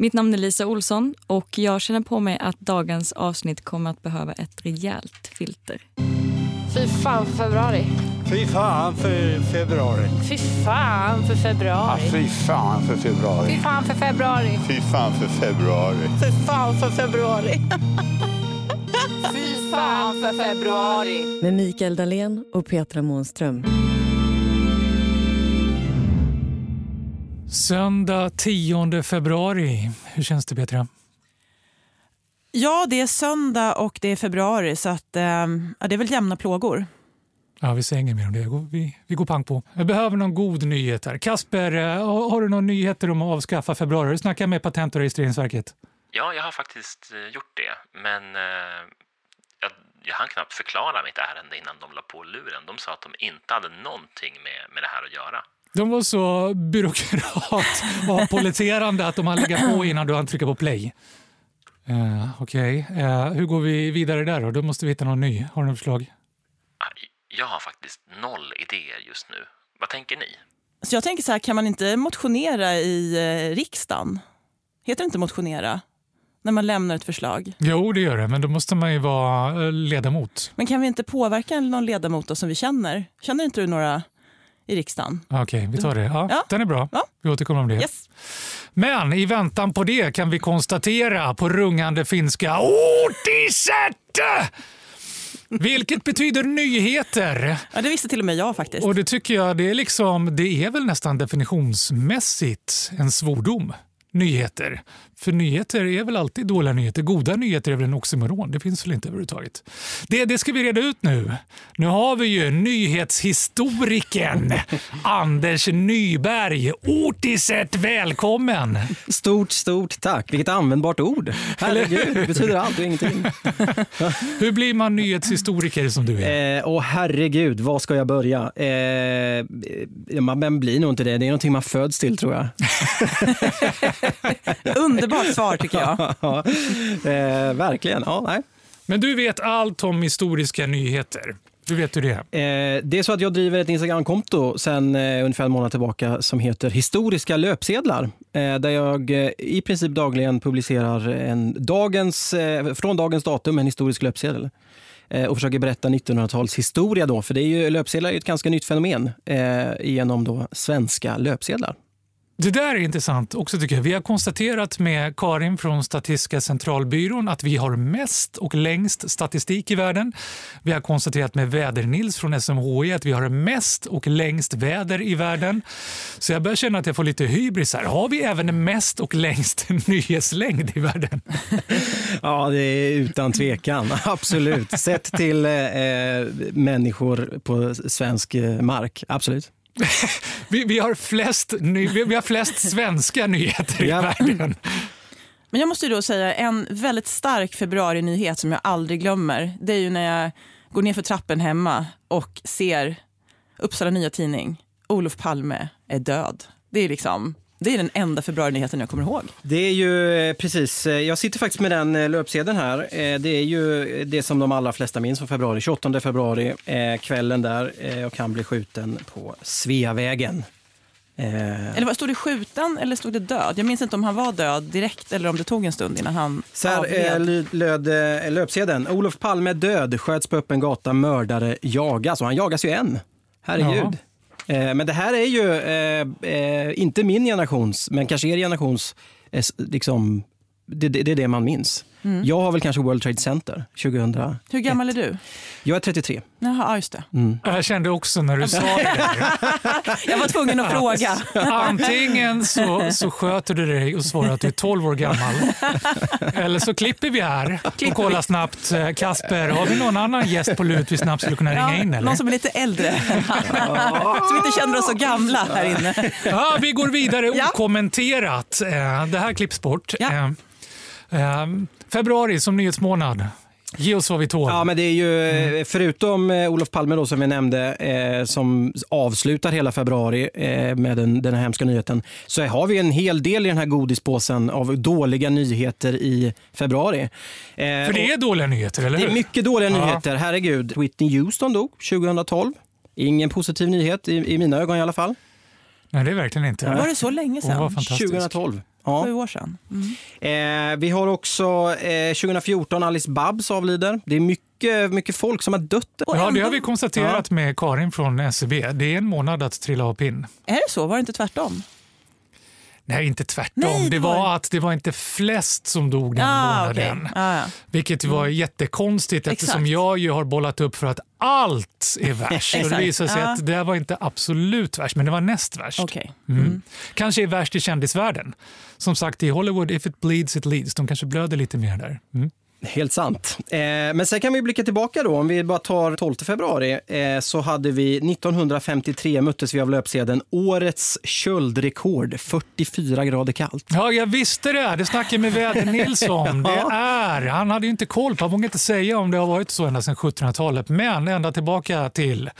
Mitt namn är Lisa Olsson och jag känner på mig att dagens avsnitt kommer att behöva ett rejält filter. Fy fan för februari. Fy fan för februari. Fy fan för februari. Ja, fy fan för februari. Fy fan för februari. Fy fan för februari. Fy fan för februari. fy fan för februari. Med Mikael Dahlén och Petra Månström. Söndag 10 februari. Hur känns det Petra? Ja, det är söndag och det är februari så att, eh, ja, det är väl jämna plågor. Ja, vi säger inget mer om det. Vi, vi går pang på. Jag behöver någon god nyhet här. Kasper, eh, har du några nyheter om att avskaffa februari? Du snackar med Patent och registreringsverket. Ja, jag har faktiskt eh, gjort det, men eh, jag, jag hann knappt förklara mitt ärende innan de la på luren. De sa att de inte hade någonting med, med det här att göra. De var så byråkrat och politerande att de hann lägga på innan du hann trycka på play. Uh, Okej, okay. uh, hur går vi vidare där då? Då måste vi hitta någon ny. Har du något förslag? Ah, Jag har faktiskt noll idéer just nu. Vad tänker ni? Så jag tänker så här, kan man inte motionera i eh, riksdagen? Heter det inte motionera? När man lämnar ett förslag. Jo, det gör det, men då måste man ju vara eh, ledamot. Men kan vi inte påverka någon ledamot då som vi känner? Känner inte du några i riksdagen? Okej, okay, vi tar det. Ja, Ja. Den är bra. Ja. Vi återkommer om det. Yes. Men i väntan på det kan vi konstatera på rungande finska Otiset! Vilket betyder nyheter. Ja, det visste till och med jag faktiskt. Och det tycker jag det är, liksom, det är väl nästan definitionsmässigt en svordom. Nyheter. För nyheter är väl alltid dåliga nyheter. Goda nyheter är väl en oxymoron. Det finns väl inte överhuvudtaget. Det, det ska vi reda ut nu. Nu har vi ju nyhetshistorikern Anders Nyberg. Ortiset, välkommen! Stort, stort tack. Vilket användbart ord. Herregud, det betyder allt och ingenting. Hur blir man nyhetshistoriker som du är? Eh, åh herregud, var ska jag börja? Eh, man man blir nog inte det. Det är någonting man föds till tror jag. Underbart svar tycker jag. Ja, eh, verkligen. Ja, nej. Men du vet allt om historiska nyheter. Du vet hur det är. Eh, det är så att jag driver ett Instagramkonto sedan eh, ungefär en månad tillbaka som heter Historiska löpsedlar. Eh, där jag eh, i princip dagligen publicerar en dagens, eh, från dagens datum en historisk löpsedel. Eh, och försöker berätta 1900-tals historia då, för det är ju, löpsedlar är ju ett ganska nytt fenomen eh, genom då svenska löpsedlar. Det där är intressant också tycker jag. Vi har konstaterat med Karin från Statistiska centralbyrån att vi har mest och längst statistik i världen. Vi har konstaterat med Väder-Nils från SMHI att vi har mest och längst väder i världen. Så jag börjar känna att jag får lite hybris här. Har vi även mest och längst nyhetslängd i världen? Ja, det är utan tvekan. Absolut. Sett till eh, eh människor på svensk eh, mark. Absolut. Vi, vi, har, flest, ny, vi vi har flest svenska nyheter i världen. Men jag måste ju då säga en väldigt stark februari-nyhet som jag aldrig glömmer. Det är ju när jag går ner för trappen hemma och ser Uppsala Nya Tidning. Olof Palme är död. Det är liksom det är den enda februari-nyheten jag kommer ihåg. Det är ju eh, precis, eh, jag sitter faktiskt med den eh, löpsedeln här. Det är ju det som de allra flesta minns från februari. 28 februari, kvällen där och han blir skjuten på Sveavägen. Eller vad, stod det skjuten eller stod det död? Jag minns inte om han var död direkt eller om det tog en stund innan han Så här avled. löd löpsedeln. Olof Palme död, sköts på öppen gata, mördare jagas. Och han jagas ju än. Herregud. Eh, Eh, men det här är ju eh, eh, inte min generations, men kanske er generations, liksom, det, det, det är det man minns. Jag har väl kanske World Trade Center 2000. Hur gammal är du? Jag är 33. Jaha, ja, just det. Jag kände också när du sa det. Jag var tvungen att fråga. Antingen så, så sköter du dig och svarar att du är 12 år gammal. Eller så klipper vi här och kollar snabbt. Eh, Kasper, har vi någon annan gäst på lut vi snabbt skulle kunna ringa in? Eller? någon som är lite äldre. som inte känner oss så gamla här inne. Ja, vi går vidare okommenterat. Eh, Det här klipps bort. Ja. Eh, eh, Februari som nyhetsmånad. Ge oss vad vi tål. Ja, men det är ju eh, förutom eh, Olof Palme då, som vi nämnde, eh, som avslutar hela februari eh, med den, den här hemska nyheten, så har vi en hel del i den här godispåsen av dåliga nyheter i februari. Eh, För det är dåliga nyheter, eller Det hur? är mycket dåliga Ja. nyheter. Herregud. Whitney Houston dog 2012. Ingen positiv nyhet i, i mina ögon i alla fall. Nej, det är verkligen inte. Var det så länge sedan? fantastisk. 2012. Ja. Sju år sedan. Mm. Eh, vi har också eh, 2014 Alice Babs avlider. Det är mycket, mycket folk som har dött. Och Ja, det har vi konstaterat med Karin från SCB. Det är en månad att trilla av pinn. Är det så? Var det inte tvärtom? Nej, inte tvärtom. Nej, det det var var- att det var inte flest som dog den Ah, månaden. Ah, ja. Vilket var jättekonstigt eftersom Exakt. jag ju har bollat upp för att allt är värst. och det visade sig Ja. att det var inte absolut värst, men det var näst värst. Okej. Mm. Kanske är värst i kändisvärlden. Som sagt, i Hollywood, if it bleeds it leads. De kanske blöder lite mer där. Helt sant. Eh, men sen kan vi blicka tillbaka då. Om vi bara tar 12 februari eh, så hade vi 1953 möttes vi av löpsedeln Årets köldrekord, 44 grader kallt. Ja, jag visste det. Det snackade med Väder-Nils om. Det är, han hade ju inte koll på, han vågade inte säga om det har varit så ända sedan 1700-talet. Men ända tillbaka till,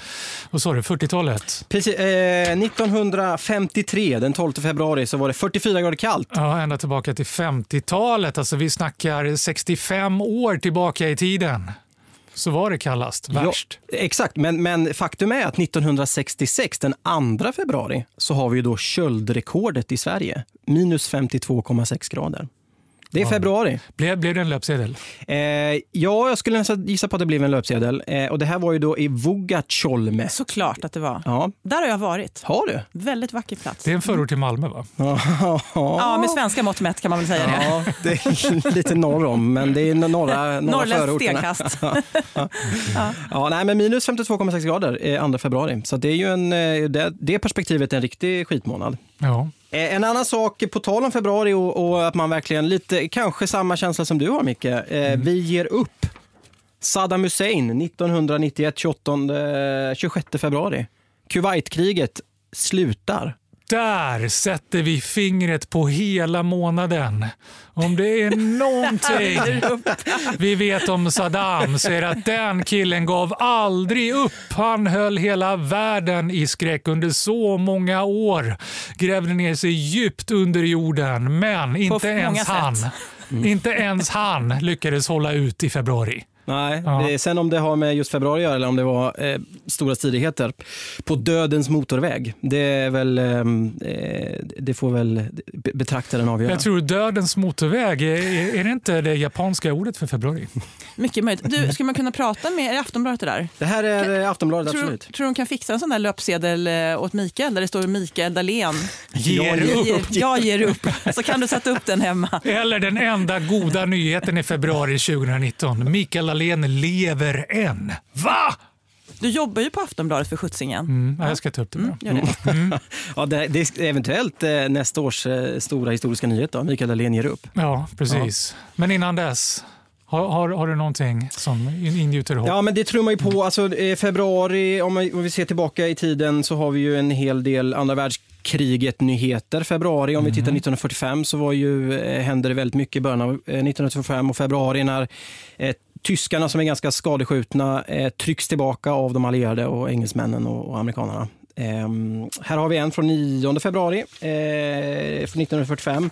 vad sa du, 40-talet? Precis, eh, 1953, den 12 februari, så var det 44 grader kallt. Ja, ända tillbaka till 50-talet. Alltså vi snackar 65 år tillbaka i tiden. Så var det kallast, värst. Ja, exakt, men, men faktum är att 1966, den 2 februari, så har vi då köldrekordet i Sverige. Minus 52,6 grader. Det är februari. Blev, blev det en löpsedel? Eh, ja, jag skulle nästan gissa på att det blev en löpsedel. Eh, och det här var ju då i Vugatjolme. Såklart att det var. Ja, Där har jag varit. har du? Väldigt vacker plats. Det är en förort till Malmö, va? Ja, med svenska mått mätt kan man väl säga det. Ja, det är lite norr om, men det är norra, norra Norrländskt förorterna. stenkast. Ja, nej, men minus 52,6 grader eh, 2 februari. Så det är ju en, eh, det, det perspektivet en riktig skitmånad. Ja. Eh, En annan sak, på tal om februari och, och att man verkligen lite, kanske samma känsla som du har Micke. Eh, Vi ger upp. Saddam Hussein 1991, 28, eh, 26 februari. Kuwaitkriget slutar. Där sätter vi fingret på hela månaden. Om det är någonting vi vet om Saddam så är det att den killen gav aldrig upp. Han höll hela världen i skräck under så många år. Grävde ner sig djupt under jorden. Men inte ens sätt. han, inte ens han lyckades hålla ut i februari. Nej, Ja. sen om det har med just februari att göra eller om det var eh, stora stridigheter på dödens motorväg, det, är väl, ehm, eh, det får väl be- betraktaren avgöra. Jag tror dödens motorväg, är, är det inte det japanska ordet för februari? Mycket möjligt. Du, skulle man kunna prata med, är det Aftonbladet det där? Det här är eh, Aftonbladet, Tror, absolut. tror du de kan fixa en sån där löpsedel eh, åt Mikael där det står Mikael Dahlén? Ger Jag upp. Ger, jag ger upp. Så kan du sätta upp den hemma. Eller den enda goda nyheten i februari 2019. Mikael Dahlén lever än. Va? Du jobbar ju på Aftonbladet för skjutsingen. Mm, ja, jag ska ta upp det. Bara. Gör det. Ja, det, är eventuellt eh, nästa års eh, stora historiska nyhet. Då. Mikael Dahlén ger upp. Ja, precis. Men innan dess, har, har, har du någonting som in- ingjuter hopp? Ja, men det tror man ju på. Alltså, februari, om, vi ser tillbaka i tiden så har vi ju en hel del andra världskriget-nyheter. Februari, om vi tittar 1945 så var ju, eh, hände det väldigt mycket i början av eh, 1945 och februari när eh, tyskarna som är ganska skadeskjutna eh, trycks tillbaka av de allierade och engelsmännen och, och amerikanerna. Ehm, här har vi en från 9 februari eh, från 1945.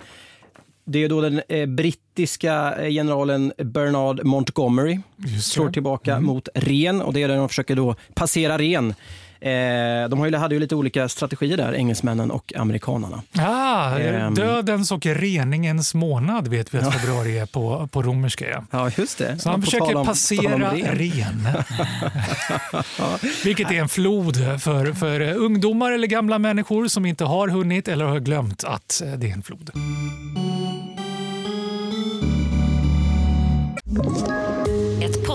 Det är då den eh, brittiska eh, generalen Bernard Montgomery slår tillbaka mot ren och det är där de försöker då passera ren. Eh, de hade ju lite olika strategier där, engelsmännen och amerikanarna. Ah, Ehm. dödens och reningens månad vet vi att februari är på, på romerska. Ja. Ja, just det. Så han På försöker om- passera ren. ren. Vilket är en flod för, för ungdomar eller gamla människor som inte har hunnit eller har glömt att eh, det är en flod.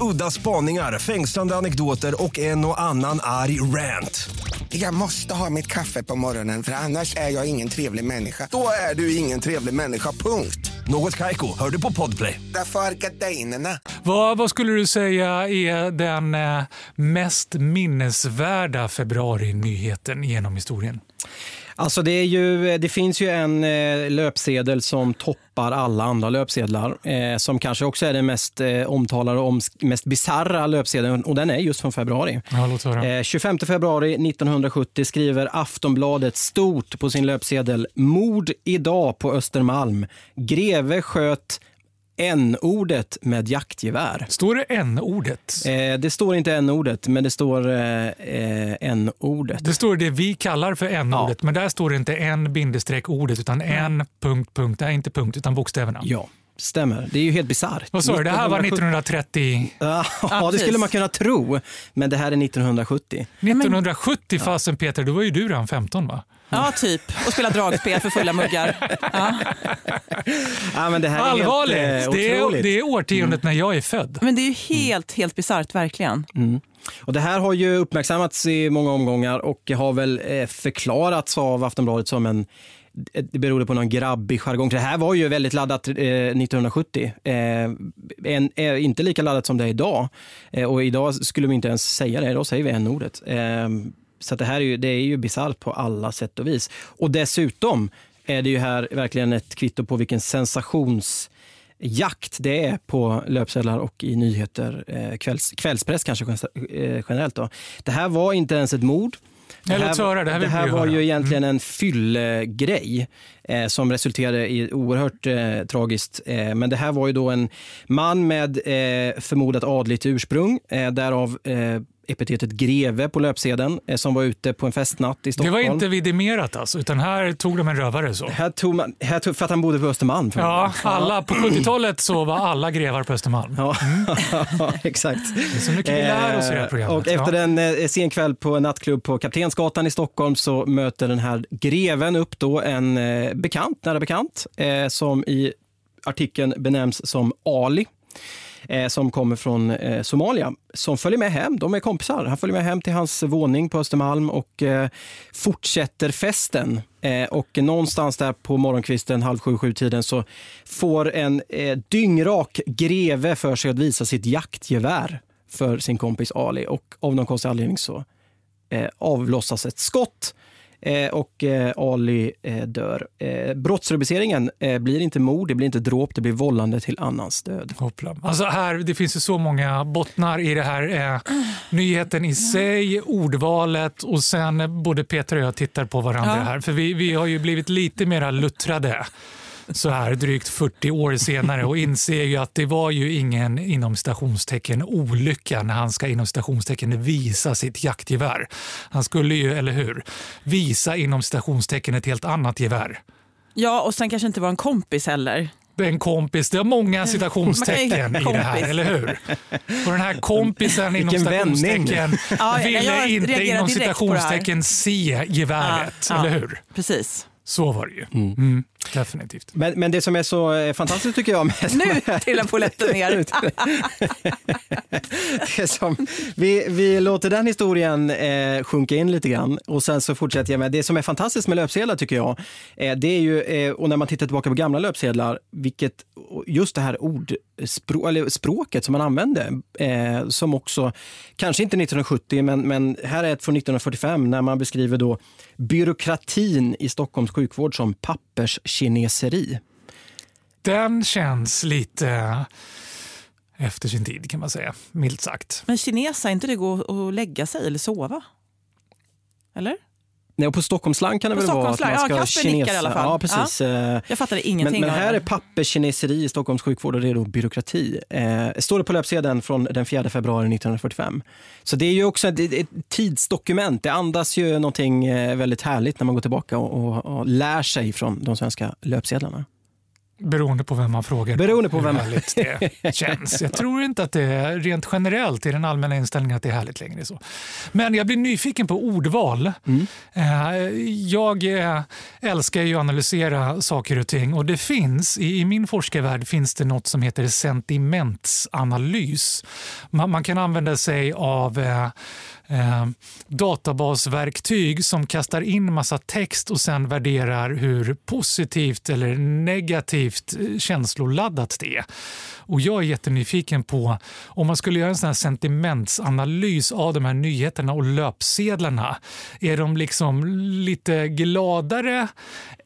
Udda spaningar, fängslande anekdoter och en och annan arg rant. Jag måste ha mitt kaffe på morgonen för annars är jag ingen trevlig människa. Då är du ingen trevlig människa, punkt. Något Kaiko, hör du på Podplay. Därför är gardinerna. Vad, vad skulle du säga är den eh, mest minnesvärda februari-nyheten genom historien? Alltså det, är ju, det finns ju en eh, löpsedel som toppar alla andra löpsedlar. Eh, som kanske också är den mest eh, omtalade och mest bizarra löpsedeln. Och den är just från februari. Ja. Eh, 25 februari 1970 skriver Aftonbladet stort på sin löpsedel Mord idag på Östermalm. Greve sköt N-ordet med jaktgevär. Står det N-ordet? Eh, det står inte N-ordet, men det står eh, eh, N-ordet. Det står det vi kallar för N-ordet, men där står det inte en bindestreck ordet utan en punkt, punkt. Nej, inte punkt, utan bokstäverna. Ja. Stämmer. Det är ju helt bisarrt. Vad sa du? Det här var 1930? Ja, ja, det skulle man kunna tro. Men det här är 1970. 1970 fasen Peter, då var ju du redan 15 va? Ja, typ. Och spela dragspel för fulla muggar. Ja. Ja, men det här är Allvarligt! helt, eh, det, är, det är årtiondet när jag är född. Men det är ju helt, helt bisarrt, verkligen. Mm. Och det här har ju uppmärksammats i många omgångar och har väl eh, förklarats av Aftonbladet som en det berodde på någon grabbig jargong. Det här var ju väldigt laddat eh, 1970. Eh, en, eh, inte lika laddat som det är idag. Eh, och idag skulle vi inte ens säga det. Idag säger vi n-ordet. Så det här är ju, det är ju bisarrt på alla sätt och vis. Och dessutom är det ju här verkligen ett kvitto på vilken sensationsjakt det är på löpsedlar och i nyheter, eh, kvälls, kvällspress kanske eh, generellt. Då. Det här var inte ens ett mord. Det här, höra, det här det här var höra. ju egentligen en fyllegrej eh, som resulterade i oerhört eh, tragiskt. Eh, men det här var ju då en man med eh, förmodat adligt ursprung, eh, därav eh, epitetet greve på löpsedeln, eh, som var ute på en festnatt i Det Stockholm. var inte vidimerat alltså, utan här tog de en rövare så. Här tog man, här tog, för att han bodde på Östermalm. Ja, alla, på 70-talet så var alla grevar på Östermalm. Ja, exakt. Det är så mycket vi lär oss i det här Eh, programmet. Och efter ja. en eh, sen kväll på en nattklubb på Kaptensgatan i Stockholm så möter den här greven upp då en bekant, nära bekant, som i artikeln benämns som Ali. Eh, som kommer från eh, Somalia, som följer med hem. De är kompisar. Han följer med hem till hans våning på Östermalm och eh, fortsätter festen. Eh, och någonstans där på morgonkvisten, halv sju, sju tiden så får en eh, dyngrak greve för sig att visa sitt jaktgevär för sin kompis Ali. Och av någon konstig anledning så eh, avlossas ett skott eh, och eh, Ali eh, dör. Eh, brottsrubriceringen eh, blir inte mord, det blir inte dråp, det blir vållande till annans död. Hoppla. Alltså här, det finns ju så många bottnar i det här. Eh, nyheten i sig, ordvalet och sen eh, både Peter och jag tittar på varandra Ja. här. För vi, vi har ju blivit lite mera luttrade så här drygt 40 år senare och inser ju att det var ju ingen inom citationstecken olycka när han ska inom citationstecken visa sitt jaktgevär. Han skulle ju, eller hur, visa inom citationstecken ett helt annat gevär. Ja, och sen kanske inte var en kompis heller. Det är en kompis. Det har många citationstecken i det här, eller hur? Och den här kompisen inom citationstecken Ja, ville inte inom citationstecken se geväret, Ja, ja. eller hur? Precis. Så var det ju. Mm, definitivt. Men, men det som är så eh, fantastiskt tycker jag med Nu trillar polletten ner. det som, vi, vi låter den historien eh, sjunka in lite grann och sen så fortsätter jag med det som är fantastiskt med löpsedlar tycker jag. Eh, det är ju, eh, och när man tittar tillbaka på gamla löpsedlar, vilket just det här ordspråket eller språket som man använde, eh, som också, kanske inte 1970, men, men här är ett från 1945 när man beskriver då byråkratin i Stockholms sjukvård som papperskineseri. Den känns lite efter sin tid kan man säga, milt sagt. Men kinesa, inte det gå och lägga sig eller sova? Eller? Nej, och på Stockholmsslang kan det På väl vara att man Stockholmslang, ska ja, nickar i alla fall. Ja, precis. Eh, Jag fattade Men, ingenting men av här är papperskineseri i Stockholms sjukvård och det är då byråkrati. Eh, står det på löpsedeln från den 4 februari 1945. Så det är ju också ett, ett tidsdokument. Det andas ju någonting eh, väldigt härligt när man går tillbaka och, och, och lär sig från de svenska löpsedlarna. Beroende på vem man frågar. Beroende på vem- härligt det känns. Jag tror inte att det är rent generellt i den allmänna inställningen att det är härligt längre. så. Men jag blir nyfiken på ordval. Eh, Jag eh, älskar ju att analysera saker och ting och det finns, i min forskarvärld finns det något som heter sentimentsanalys. Man, kan använda sig av eh, databasverktyg som kastar in massa text och sen värderar hur positivt eller negativt relativt eh, känsloladdat det är. Och jag är jättenyfiken på om man skulle göra en sån här sentimentsanalys av de här nyheterna och löpsedlarna. Är de liksom lite gladare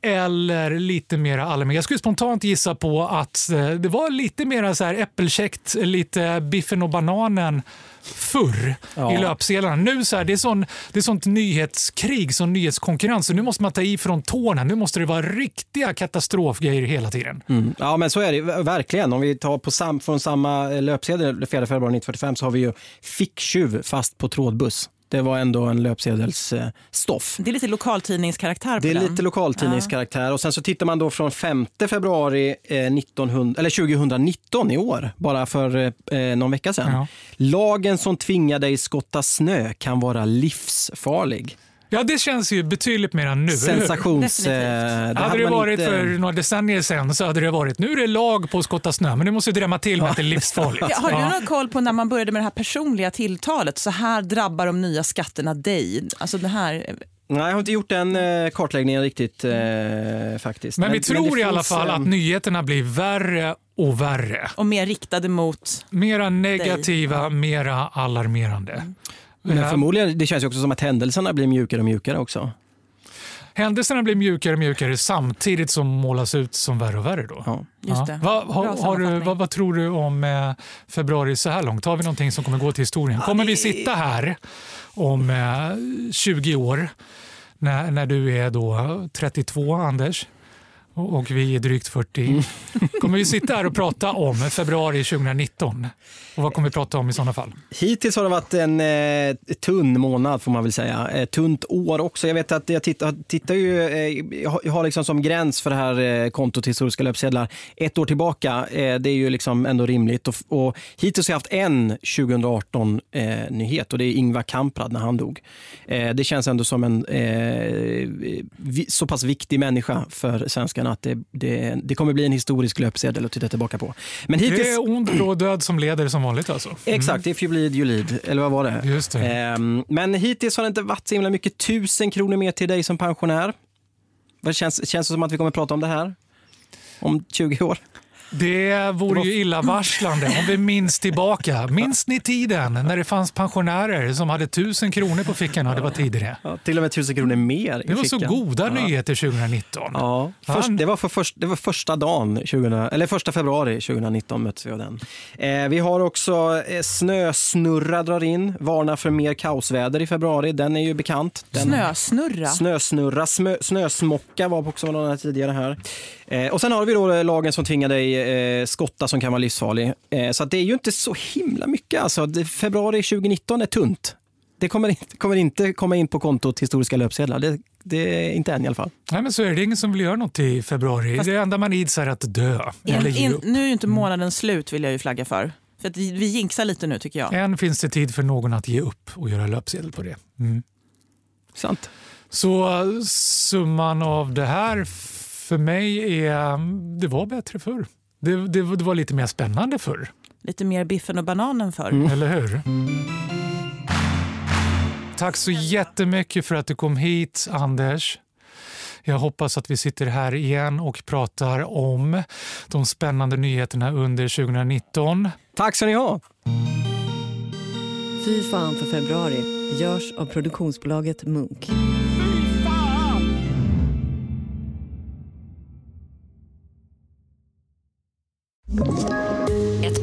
eller lite mer allmänna? Jag skulle spontant gissa på att eh, det var lite mer så här äppelkäckt, lite biffen och bananen förr Ja. i löpsedlarna. Nu så här, det, är sån, det är sånt nyhetskrig, sån nyhetskonkurrens. Så nu måste man ta i från tårna. Nu måste det vara riktiga katastrofgrejer hela tiden. Mm. Ja, men så är det verkligen. Om vi tar på sam, från samma löpsedel, 4 februari 1945, så har vi ju ficktjuv fast på trådbuss. Det var ändå en löpsedelsstoff. Det är lite lokaltidningskaraktär på Det är den. lite lokaltidningskaraktär. Och sen så tittar man då från 5 februari eh, 1900, eller 2019 i år, bara för eh, någon vecka sedan. Ja. Lagen som tvingar dig skotta snö kan vara livsfarlig. Ja, det känns ju betydligt mer än nu. Sensations... Eh, det Hade det varit inte- för några decennier sedan så hade det varit nu är det lag på att skotta snö, men nu måste vi drämma till med att det är livsfarligt. Ja, har du Ja. någon koll på när man började med det här personliga tilltalet? Så här drabbar de nya skatterna dig. Alltså det här, Nej, jag har inte gjort den eh, kartläggningen riktigt eh, faktiskt. Men vi det tror i alla fall att nyheterna blir värre och värre. och mer riktade mot... Mera negativa, mera alarmerande. Men Ja. förmodligen, det känns ju också som att händelserna blir mjukare och mjukare också. Händelserna blir mjukare och mjukare samtidigt som målas ut som värre och värre. Då. Ja. Just det. Vad, Bra har, har du, vad, vad tror du om eh, februari så här långt? Har vi någonting som kommer gå till historien? Kommer vi sitta här om eh, 20 år när, när du är då 32, Anders? Och vi är drygt 40. Mm. Kommer vi sitta här och prata om februari 2019? Och vad kommer vi prata om i sådana fall? Hittills har det varit en eh, tunn månad får man väl säga. Ett tunt år också. Jag vet att jag tittar, tittar ju, eh, jag har- liksom som gräns för det här eh, kontot historiska löpsedlar ett år tillbaka. Eh, det är ju liksom ändå rimligt. Och, och hittills har jag haft en 2018-nyhet och det är Ingvar Kamprad när han dog. Eh, det känns ändå som en eh, vi, så pass viktig människa för svenskarna att det, det, det kommer bli en historisk löpsedel att titta tillbaka på. Men hittills... Det är ond bråd död som leder som vanligt alltså. Exakt, if you bleed you lead. Eller vad var det? Just det. Ehm, men hittills har det inte varit så himla mycket. Tusen kronor mer till dig som pensionär. Känns, känns det som att vi kommer prata om det här om 20 år? Det vore ju illavarslande om vi minns tillbaka. Minns ni tiden när det fanns pensionärer som hade tusen kronor på fickorna? Det var tidigare. Ja, till och med tusen kronor mer i Det var så goda ja. nyheter 2019. Ja, först, det, var för först, det var första dagen, 2000, eller första februari 2019 möttes vi av den. Eh, vi har också eh, snösnurra drar in, varnar för mer kaosväder i februari. Den är ju bekant. Den, Snösnurra. Snösnurra, smö, snösmocka var också någon här tidigare här. Eh, och sen har vi då lagen som tvingar dig eh, skotta som kan vara livsfarlig. Eh, så att det är ju inte så himla mycket. Alltså, det, februari 2019 är tunt. Det kommer inte, kommer inte komma in på kontot historiska löpsedlar. Det, det är inte än i alla fall. Nej, men så är det. ingen som vill göra något i februari. det enda man ids är att dö. In, in, nu är ju inte månaden slut vill jag ju flagga för. För att vi jinxar lite nu tycker jag. Än finns det tid för någon att ge upp och göra löpsedel på det. Mm. Sant. Så summan av det här för mig är, det var bättre förr. Det, det, det var lite mer spännande förr, Lite mer biffen och bananen för. Mm. eller hur? Tack så jättemycket för att du kom hit, Anders. Jag hoppas att vi sitter här igen och pratar om de spännande nyheterna under 2019. Tack ska ni ha. Fy fan för februari görs av produktionsbolaget Munk.